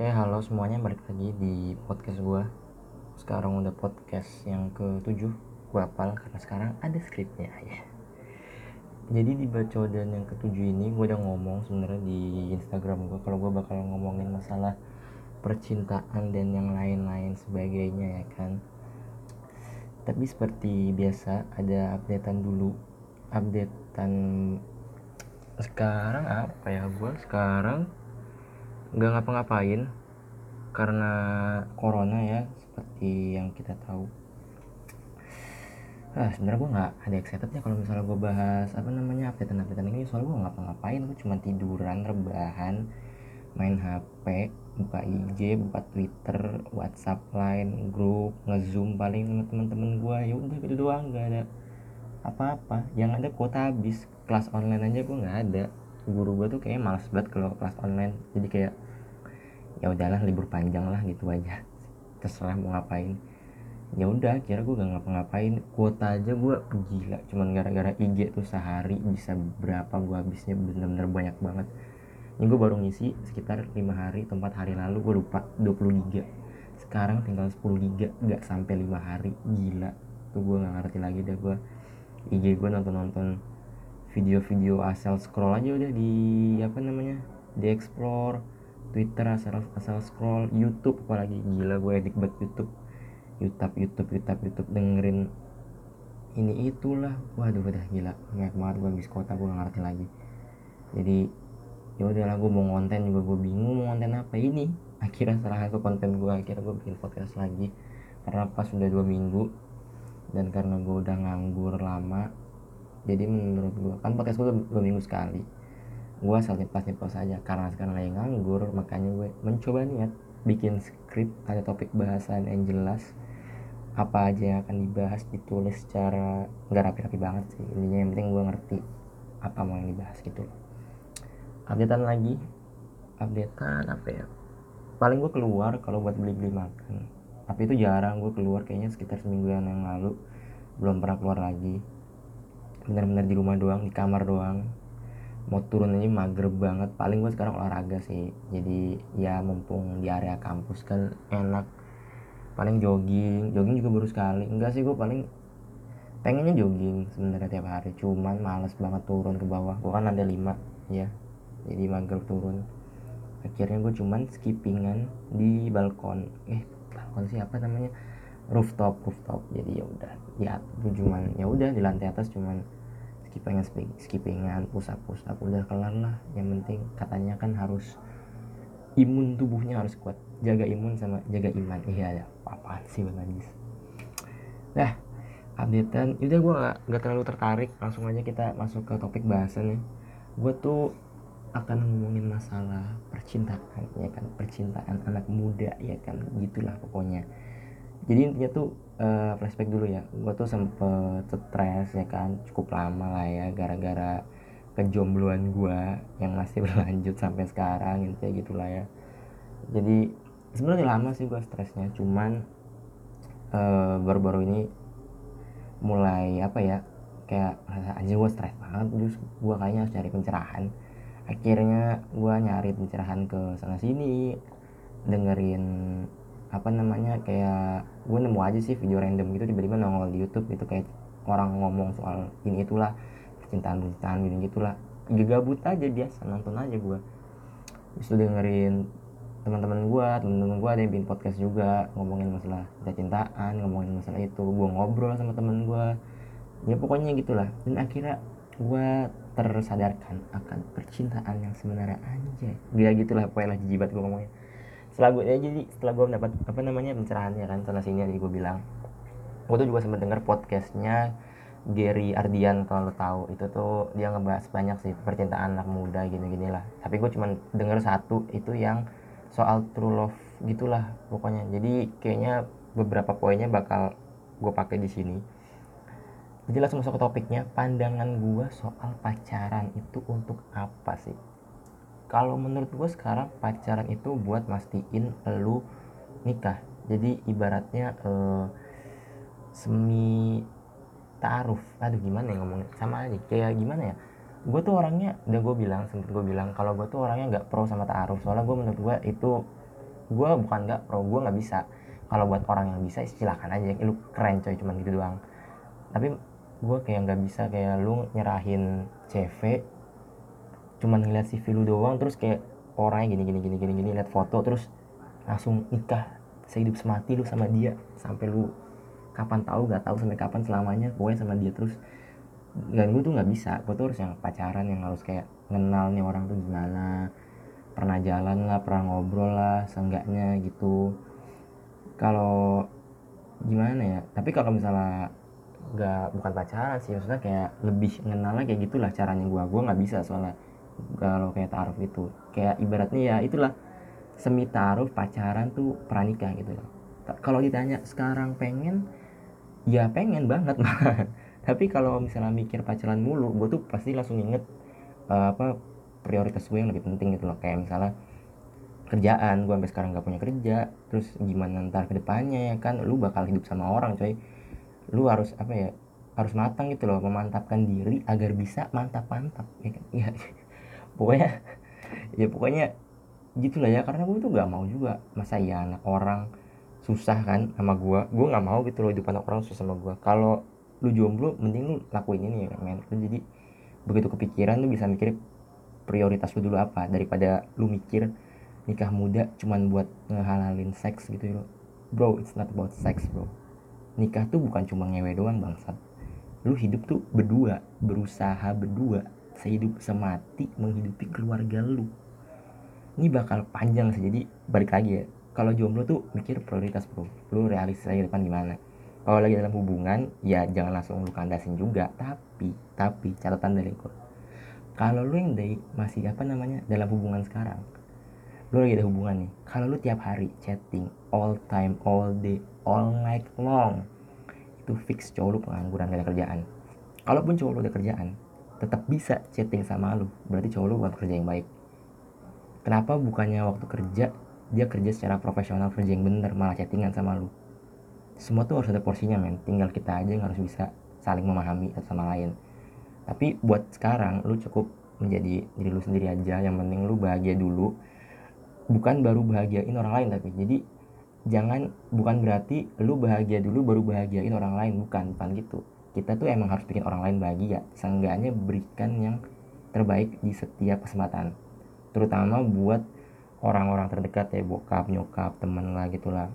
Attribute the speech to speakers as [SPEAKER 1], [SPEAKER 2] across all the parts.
[SPEAKER 1] Oke, halo semuanya, balik lagi di podcast gue Sekarang udah podcast yang ke-7 Gue hafal karena sekarang ada skripnya ya. Jadi di bacodan yang ke-7 ini gue udah ngomong sebenarnya di Instagram gue Kalau gue bakal ngomongin masalah percintaan dan yang lain-lain sebagainya ya kan. Tapi seperti biasa ada updatean dulu. Updatean sekarang apa ya? Gue sekarang nggak ngapa-ngapain karena corona ya seperti yang kita tahu. Ah sebenarnya gue nggak ada excited ya kalau misalnya gue bahas apa namanya update update ini. Soalnya gue ngapa-ngapain gue cuma tiduran rebahan main HP buka IG buka Twitter WhatsApp line grup ngezoom paling sama teman-teman gue ya udah gitu doang nggak ada apa-apa. Yang ada kuota habis kelas online aja gue nggak ada guru gue tuh kayak males banget kalau kelas online. Jadi kayak ya udahlah libur panjang lah gitu aja. Terserah mau ngapain. Ya udah kira gue gak ngapa-ngapain. Kuota aja gue gila cuman gara-gara IG tuh sehari bisa berapa gue habisnya bener-bener banyak banget. Ini gue baru ngisi sekitar lima hari tempat hari lalu gue lupa 20 giga. Sekarang tinggal 10 giga gak sampai lima hari. Gila tuh gue gak ngerti lagi deh gue IG gue nonton-nonton video-video asal scroll aja udah di apa namanya di explore Twitter asal asal scroll. YouTube apalagi. Gila gue edik banget YouTube. YouTube YouTube YouTube YouTube. Dengerin ini itulah. Waduh udah gila. Banyak banget gue habis kota gue gak ngerti lagi. Jadi ya udahlah gue mau konten juga. Gue bingung mau konten apa ini. Akhirnya salah satu konten gue akhirnya gue bikin podcast lagi. Karena pas sudah dua minggu dan karena gue udah nganggur lama jadi menurut gue kan podcast gue dua minggu sekali. Gue asal nyeplos nyeplos saja karena sekarang lagi nganggur makanya gue mencoba niat bikin skrip ada topik bahasan yang jelas apa aja yang akan dibahas ditulis secara nggak rapi-rapi banget sih. Intinya yang penting gue ngerti apa mau yang dibahas gitu updatean lagi. Updatean apa ya? Paling gue keluar kalau buat beli-beli makan. Tapi itu jarang gue keluar kayaknya sekitar semingguan yang lalu. Belum pernah keluar lagi benar-benar di rumah doang di kamar doang. Mau turun aja mager banget. Paling gue sekarang olahraga sih. Jadi ya mumpung di area kampus kan enak. Paling jogging. Jogging juga baru sekali. Enggak sih gue paling pengennya jogging sebenarnya tiap hari. Cuman males banget turun ke bawah. Gue kan ada lima ya. Jadi mager turun. Akhirnya gue cuman skippingan di balkon. Eh balkon siapa namanya? Rooftop rooftop. Jadi ya udah ya cuman ya udah di lantai atas cuman skippingan skippingan push up push up udah kelar lah. Yang penting katanya kan harus imun tubuhnya harus kuat. Jaga imun sama jaga iman. Iya ya. Apa sih bang Anjis nah updatean. Udah gue gak, gak terlalu tertarik. Langsung aja kita masuk ke topik bahasannya gue tuh akan ngomongin masalah percintaan ya kan? Percintaan anak muda ya kan? Gitulah pokoknya jadi intinya tuh uh, flashback dulu ya. Gue tuh sempet stres ya kan. Cukup lama lah ya gara-gara kejombloan gue yang masih berlanjut sampai sekarang gitu ya gitulah ya. Jadi sebenarnya lama sih gue stresnya. Cuman uh, baru-baru ini mulai apa ya kayak rasa aja gue stres banget terus gue kayaknya harus cari pencerahan. Akhirnya gue nyari pencerahan ke sana sini dengerin apa namanya kayak gue nemu aja sih video random gitu tiba-tiba nongol di YouTube gitu kayak orang ngomong soal ini itulah percintaan percintaan gini gitulah. Juga gabut aja biasa nonton aja gue bisa dengerin teman-teman gue teman-teman gue ada yang bikin podcast juga ngomongin masalah cinta-cintaan ngomongin masalah itu. Gue ngobrol sama temen gue ya pokoknya gitulah. Dan akhirnya gue tersadarkan akan percintaan yang sebenarnya aja. Gila gitulah pokoknya lah jibat gue ngomongnya setelah gue ya jadi setelah gue mendapat apa namanya pencerahan ya kan sana sini jadi gue bilang. Gue tuh juga sempat dengar podcastnya Gary Ardian kalau lo tahu. Itu tuh dia ngebahas banyak sih percintaan anak muda gini-gini lah. Tapi gue cuma denger satu itu yang soal true love gitulah pokoknya. Jadi kayaknya beberapa poinnya bakal gue pakai di sini. Jadi langsung masuk ke topiknya pandangan gue soal pacaran itu untuk apa sih kalau menurut gue sekarang pacaran itu buat mastiin lu nikah. Jadi ibaratnya uh, semi taruh aduh gimana ya ngomongnya? Sama aja kayak gimana ya? Gue tuh orangnya udah gue bilang sempet gue bilang kalau gue tuh orangnya nggak pro sama taruh soalnya gue menurut gue itu gue bukan nggak pro gue nggak bisa. Kalau buat orang yang bisa silakan aja. Lu keren coy cuman gitu doang. Tapi gue kayak nggak bisa kayak lu nyerahin CV cuman ngeliat CV lu doang terus kayak orangnya gini gini gini gini gini lihat foto terus langsung nikah sehidup semati lu sama dia sampai lu kapan tahu nggak tahu sampai kapan selamanya gue sama dia terus. Dan gue tuh nggak bisa gue tuh harus yang pacaran yang harus kayak kenal nih orang tuh gimana pernah jalan lah pernah ngobrol lah seenggaknya gitu. Kalau gimana ya tapi kalau misalnya nggak bukan pacaran sih maksudnya kayak lebih mengenalnya kayak gitulah caranya gue gue nggak bisa soalnya kalau kayak taruh itu kayak ibaratnya ya itulah semi taruh pacaran tuh pranikah gitu. Loh kalau ditanya sekarang pengen ya pengen banget. Mah tapi kalau misalnya mikir pacaran mulu gue tuh pasti langsung inget uh, apa prioritas gue yang lebih penting gitu loh. Kayak misalnya kerjaan gue sampai sekarang gak punya kerja terus gimana ntar ke depannya ya kan lu bakal hidup sama orang coy. Lu harus apa ya harus matang gitu loh memantapkan diri agar bisa mantap mantap ya kan? Ya pokoknya ya pokoknya gitulah ya karena gue tuh gak mau juga masa ya anak orang susah kan sama gue gue nggak mau gitu loh hidup anak orang susah sama gue kalau lu jomblo mending lu lakuin ini ya men. Lu jadi begitu kepikiran lu bisa mikir prioritas lu dulu apa daripada lu mikir nikah muda cuman buat ngehalalin seks gitu ya bro. It's not about sex bro. Nikah tuh bukan cuma ngewe doang bangsat. Lu hidup tuh berdua berusaha berdua sehidup semati menghidupi keluarga lu. Ini bakal panjang sih jadi balik lagi ya. Kalau jomblo tuh mikir prioritas bro. Lu realistis lagi depan gimana? Kalau lagi dalam hubungan ya jangan langsung lu kandasin juga. Tapi tapi catatan dari gue kalau lu yang dari masih apa namanya dalam hubungan sekarang lu lagi ada hubungan nih kalau lu tiap hari chatting all time all day all night long itu fix cowok lu pengangguran gak ada kerjaan. Kalaupun cowok lu ada kerjaan tetap bisa chatting sama lu. Berarti cowok lu buat kerja yang baik. Kenapa bukannya waktu kerja dia kerja secara profesional kerja yang bener malah chattingan sama lu? Semua tuh harus ada porsinya men. Tinggal kita aja yang harus bisa saling memahami satu sama lain. Tapi buat sekarang lu cukup menjadi diri lu sendiri aja. Yang penting lu bahagia dulu. Bukan baru bahagiain orang lain tapi jadi jangan bukan berarti lu bahagia dulu baru bahagiain orang lain. Bukan bukan gitu kita tuh emang harus bikin orang lain bahagia. Seenggaknya berikan yang terbaik di setiap kesempatan. Terutama buat orang-orang terdekat ya bokap nyokap teman lah gitulah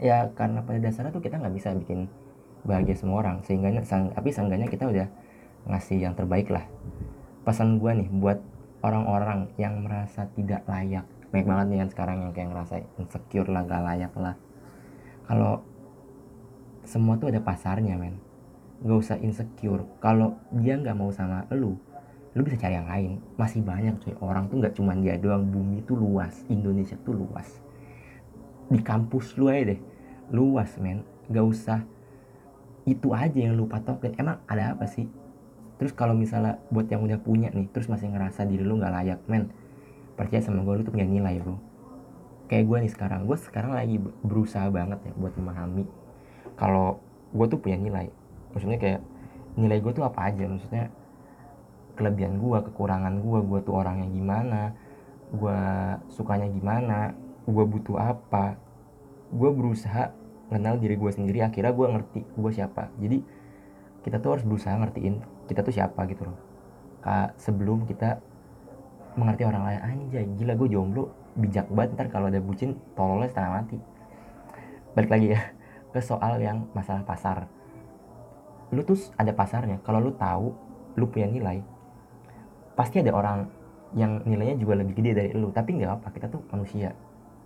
[SPEAKER 1] ya karena pada dasarnya tuh kita nggak bisa bikin bahagia semua orang. Sehingga tapi seenggaknya kita udah ngasih yang terbaik lah. Pesan gue nih buat orang-orang yang merasa tidak layak. Banyak banget nih kan sekarang yang kayak ngerasa insecure lah gak layak lah. Kalau semua tuh ada pasarnya men gak usah insecure. Kalau dia nggak mau sama lu lu bisa cari yang lain. Masih banyak cuy. Orang tuh nggak cuma dia doang. Bumi tuh luas. Indonesia tuh luas. Di kampus lu aja deh. Luas men. Gak usah itu aja yang lu patokin. Emang ada apa sih? Terus kalau misalnya buat yang udah punya nih terus masih ngerasa diri lu nggak layak men percaya sama gue lu tuh punya nilai bro. Kayak gue nih sekarang. Gue sekarang lagi berusaha banget ya buat memahami kalau gue tuh punya nilai maksudnya kayak nilai gue tuh apa aja? Maksudnya kelebihan gue kekurangan gue gue tuh orangnya gimana gue sukanya gimana gue butuh apa. Gue berusaha kenal diri gue sendiri akhirnya gue ngerti gue siapa. Jadi kita tuh harus berusaha ngertiin kita tuh siapa gitu loh. Kak, sebelum kita mengerti orang lain anjay gila gue jomblo bijak banget ntar kalau ada bucin tololnya setengah mati. Balik lagi ya ke soal yang masalah pasar lu tuh ada pasarnya. Kalau lu tahu lu punya nilai pasti ada orang yang nilainya juga lebih gede dari lu. Tapi nggak apa kita tuh manusia.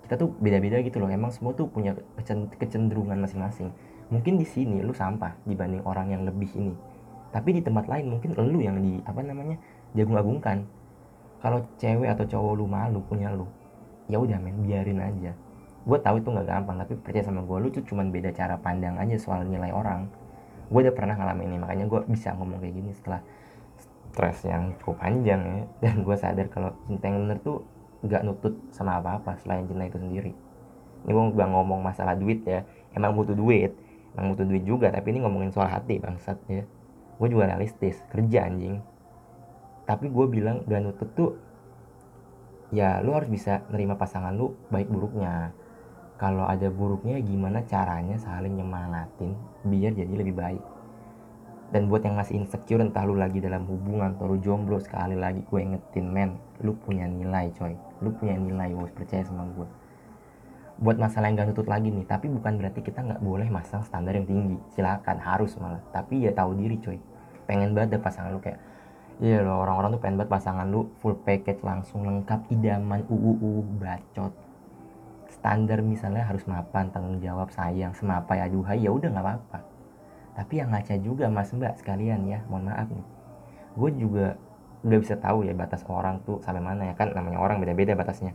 [SPEAKER 1] Kita tuh beda-beda gitu loh. Emang semua tuh punya kecenderungan masing-masing. Mungkin di sini lu sampah dibanding orang yang lebih ini. Tapi di tempat lain mungkin lu yang di apa namanya jagung-agungkan kalau cewek atau cowok lu malu punya lu ya udah men biarin aja. Gue tahu itu nggak gampang tapi percaya sama gue lu tuh cuman beda cara pandang aja soal nilai orang gue udah pernah ngalamin ini makanya gue bisa ngomong kayak gini setelah stres yang cukup panjang ya. Dan gue sadar kalau cinta yang bener tuh nggak nutut sama apa-apa selain cinta itu sendiri. Ini gue gak ngomong masalah duit ya emang butuh duit emang butuh duit juga tapi ini ngomongin soal hati bangsat ya. Gue juga realistis kerja anjing. Tapi gue bilang gak nutut tuh ya lu harus bisa nerima pasangan lu baik buruknya kalau ada buruknya gimana caranya saling nyemangatin biar jadi lebih baik? Dan buat yang masih insecure entah lu lagi dalam hubungan atau lu jomblo sekali lagi gue ingetin men lu punya nilai coy. Lu punya nilai gue percaya sama gue buat masalah yang gak nutut lagi nih tapi bukan berarti kita nggak boleh masang standar yang tinggi. Silakan harus malah. Tapi ya tahu diri coy. Pengen banget deh pasangan lu kayak iya loh orang-orang tuh pengen banget pasangan lu full package langsung lengkap idaman uu bacot standar misalnya harus mapan tanggung jawab sayang semapai aduhai ya udah nggak apa-apa. Tapi yang ngaca juga mas mbak sekalian ya mohon maaf nih. Gue juga udah bisa tahu ya batas orang tuh sampai mana ya kan namanya orang beda-beda batasnya.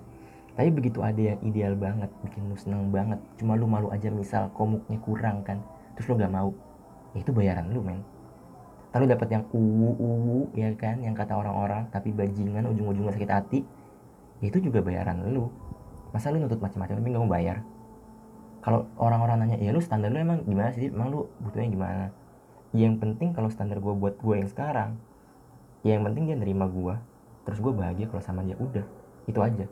[SPEAKER 1] Tapi begitu ada yang ideal banget bikin lu seneng banget cuma lu malu aja misal komuknya kurang kan terus lu gak mau ya itu bayaran lu men. Lalu dapat yang uwu uwu ya kan yang kata orang-orang tapi bajingan ujung-ujungnya sakit hati ya itu juga bayaran lu masa lu nutut macam-macam tapi nggak mau bayar? Kalau orang-orang nanya ya lu standar lu emang gimana sih? Emang lu butuhnya gimana? Ya, yang penting kalau standar gue buat gue yang sekarang ya yang penting dia nerima gue terus gue bahagia kalau sama dia udah. Itu aja.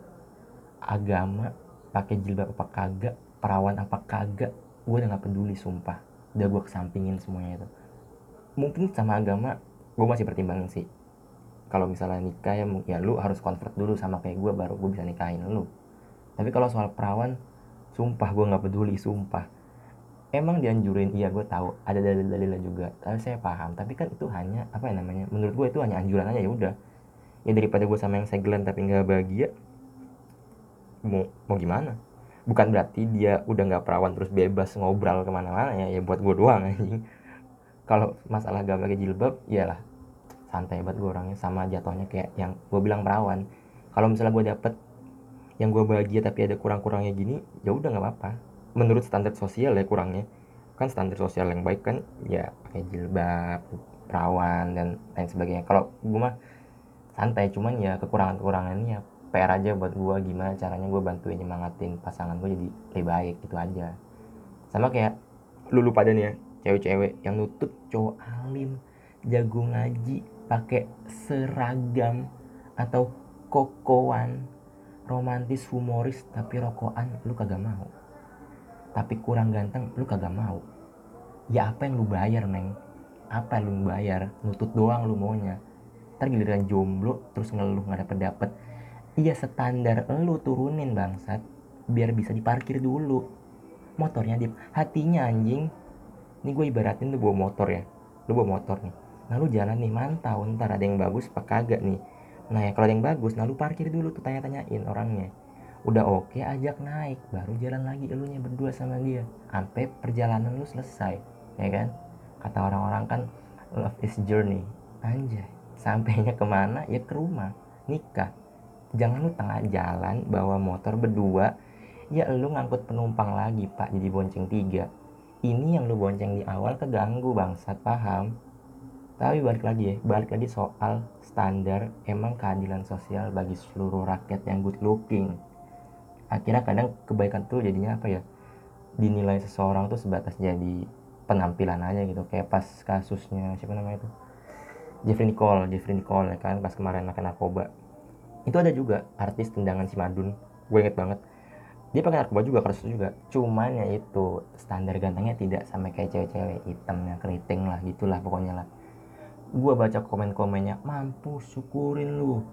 [SPEAKER 1] Agama pakai jilbab apa kagak perawan apa kagak gue udah nggak peduli sumpah. Udah gue kesampingin semuanya itu. Mungkin sama agama gue masih pertimbangin sih. Kalau misalnya nikah ya ya lu harus convert dulu sama kayak gue baru gue bisa nikahin lu tapi kalau soal perawan sumpah gue nggak peduli sumpah. Emang dianjurin iya gue tahu ada dalil-dalilnya juga. Tapi saya paham tapi kan itu hanya apa ya namanya menurut gue itu hanya anjuran aja ya udah. Ya daripada gue sama yang segelan tapi nggak bahagia mau mau gimana? Bukan berarti dia udah nggak perawan terus bebas ngobrol ke mana-mana ya ya buat gue doang anjing. Kalau masalah gak pakai jilbab iyalah santai banget gue orangnya sama jatuhnya kayak yang gue bilang perawan. Kalau misalnya gue dapet yang gue bahagia tapi ada kurang-kurangnya gini ya udah nggak apa-apa. Menurut standar sosial ya kurangnya. Kan standar sosial yang baik kan ya pakai jilbab perawan dan lain sebagainya. Kalau gue mah santai cuman ya kekurangan-kekurangannya. PR aja buat gue gimana caranya gue bantuin nyemangatin pasangan gue jadi lebih baik itu aja. Sama kayak lu lupa ya cewek-cewek yang nutut cowok alim jago ngaji pakai seragam atau kokoan romantis humoris tapi rokokan lu kagak mau. Tapi kurang ganteng lu kagak mau. Ya apa yang lu bayar neng? Apa yang lu bayar? Nutut doang lu maunya. Ntar giliran jomblo terus ngeluh nggak dapet dapet iya standar lu turunin bangsat. Biar bisa diparkir dulu. Motornya di hatinya anjing. Ini gue ibaratin tuh bawa motor ya. Lu bawa motor nih. Nah lu jalan nih mantau. Ntar ada yang bagus apa kagak nih nah ya kalau yang bagus nah lu parkir dulu tuh tanya-tanyain orangnya. Udah oke ajak naik baru jalan lagi elunya berdua sama dia. Sampai perjalanan lu selesai ya kan? Kata orang-orang kan love is journey. Anjay sampainya ke mana? Ya ke rumah nikah. Jangan lu tengah jalan bawa motor berdua. Ya lu ngangkut penumpang lagi pak jadi bonceng tiga. Ini yang lu bonceng di awal keganggu bangsat paham tapi balik lagi ya balik lagi soal standar emang keadilan sosial bagi seluruh rakyat yang good looking. Akhirnya kadang kebaikan tuh jadinya apa ya dinilai seseorang tuh sebatas jadi penampilan aja gitu. Kayak pas kasusnya siapa namanya itu Jeffrey Nicole Jeffrey Nicole ya kan pas kemarin makan narkoba. Itu ada juga artis tendangan si Madun gue inget banget. Dia pakai narkoba juga keras juga. Cuman ya itu standar gantengnya tidak sama kayak cewek-cewek hitamnya keriting lah gitulah pokoknya lah gua baca komen-komennya mampu syukurin lu.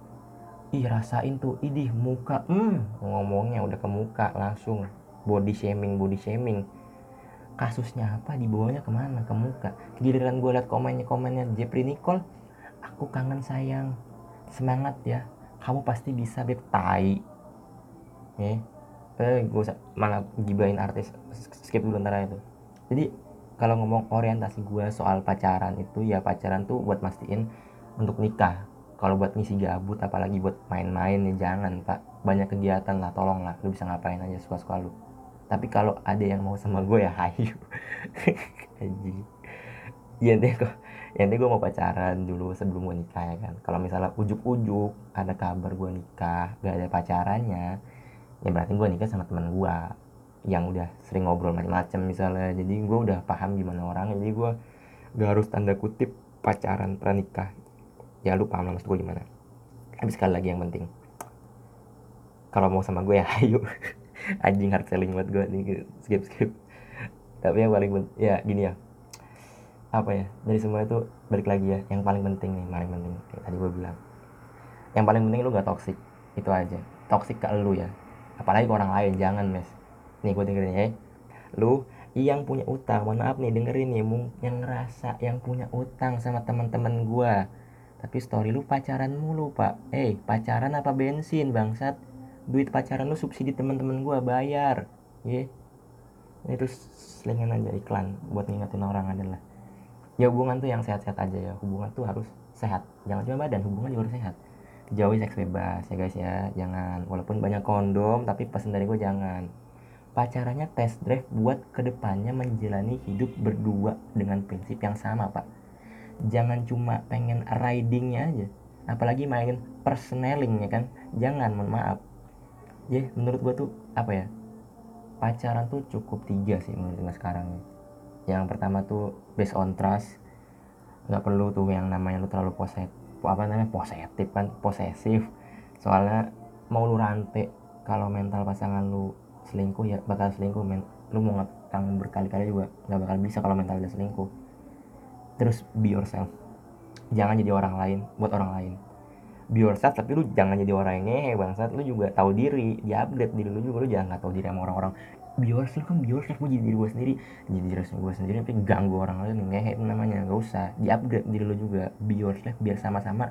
[SPEAKER 1] Ih rasain tuh idih muka. Hmm ngomongnya udah ke muka langsung. Body shaming body shaming. Kasusnya apa? Dibawanya ke mana? Ke muka. Giliran gue liat komennya komennya Jeffrey Nicole aku kangen sayang. Semangat ya. Kamu pasti bisa beb. Tai. Eh eh gue malah gibain artis. Skip dulu antara itu jadi kalau ngomong orientasi gue soal pacaran itu ya pacaran tuh buat mastiin untuk nikah. Kalau buat ngisi gabut apalagi buat main-main ya jangan pak. Banyak kegiatan lah tolong lah lu bisa ngapain aja suka-suka lu. Tapi kalau ada yang mau sama gue ya hayu. Aji ya nanti kok ya nanti gue mau pacaran dulu sebelum gue nikah ya kan. Kalau misalnya ujuk-ujuk ada kabar gue nikah gak ada pacarannya ya berarti gue nikah sama teman gue yang udah sering ngobrol macam-macam misalnya. Jadi gue udah paham gimana orang. Jadi gue gak harus tanda kutip pacaran pranikah. Ya lu paham lah maksud gue gimana. Tapi sekali lagi yang penting kalau mau sama gue ya ayo. Anjing hard selling buat gue nih. Skip skip. Tapi yang paling ya gini ya. Apa ya? Dari semua itu balik lagi ya. Yang paling penting nih paling penting. Kayak tadi gue bilang. Yang paling penting lu gak toxic. Itu aja. Toxic ke lu ya. Apalagi ke orang lain. Jangan mes nih gue dengerin ya. Lu yang punya utang mohon maaf nih dengerin nih yang ngerasa yang punya utang sama teman-teman gue tapi story lu pacaran mulu pak. Eh hey, pacaran apa bensin bangsat? Duit pacaran lu subsidi teman-teman gue bayar. Ya yeah. itu selingan aja iklan buat ngingetin orang adalah. Ya hubungan tuh yang sehat-sehat aja ya. Hubungan tuh harus sehat. Jangan cuma badan hubungan juga harus sehat. Jauhi seks bebas ya guys ya. Jangan walaupun banyak kondom tapi pesan dari gue jangan pacarannya test drive buat ke depannya menjalani hidup berdua dengan prinsip yang sama pak. Jangan cuma pengen ridingnya aja apalagi main personeling ya kan. Jangan mohon maaf. Ya menurut gue tuh apa ya pacaran tuh cukup tiga sih menurut gue sekarang ya yang pertama tuh based on trust. Nggak perlu tuh yang namanya lu terlalu posesif apa namanya positif kan posesif. Soalnya mau lu rantai kalau mental pasangan lu selingkuh ya bakal selingkuh men. Lu mau ngekang berkali-kali juga nggak bakal bisa kalau mental dia selingkuh. Terus be yourself. Jangan jadi orang lain buat orang lain. Be yourself tapi lu jangan jadi orang yang ngehe bangsat. Lu juga tahu diri dia update diri lu juga lu jangan nggak tahu diri sama orang-orang. Be yourself kan be yourself gue jadi diri gue sendiri. Jadi diri gue sendiri tapi ganggu orang lain ngehe itu namanya gak usah. Di upgrade diri lo juga be yourself biar sama-sama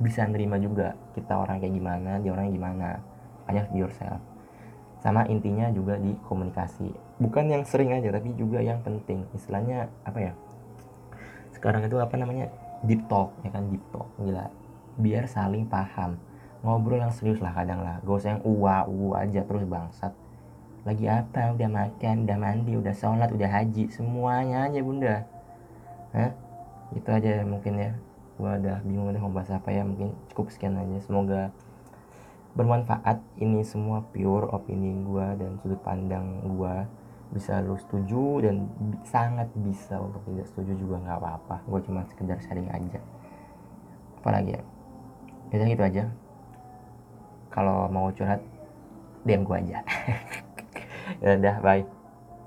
[SPEAKER 1] bisa nerima juga kita orang kayak gimana dia orangnya gimana. Banyak be yourself sama intinya juga di komunikasi. Bukan yang sering aja tapi juga yang penting. Istilahnya apa ya? Sekarang itu apa namanya? Deep talk ya kan? Deep talk gila. Biar saling paham. Ngobrol yang serius lah kadang lah. Gak usah yang uwa uwa aja terus bangsat. Lagi apa? Udah makan udah mandi udah sholat udah haji. Semuanya aja bunda. Hah? itu aja mungkin ya. Gua udah bingung udah mau bahas apa ya. Mungkin cukup sekian aja. Semoga bermanfaat. Ini semua pure opini gua dan sudut pandang gua. Bisa lu setuju dan sangat bisa untuk tidak setuju juga nggak apa-apa. Gue cuma sekedar sharing aja. Apalagi ya? Ya gitu aja. Kalau mau curhat DM gue aja. Ya udah bye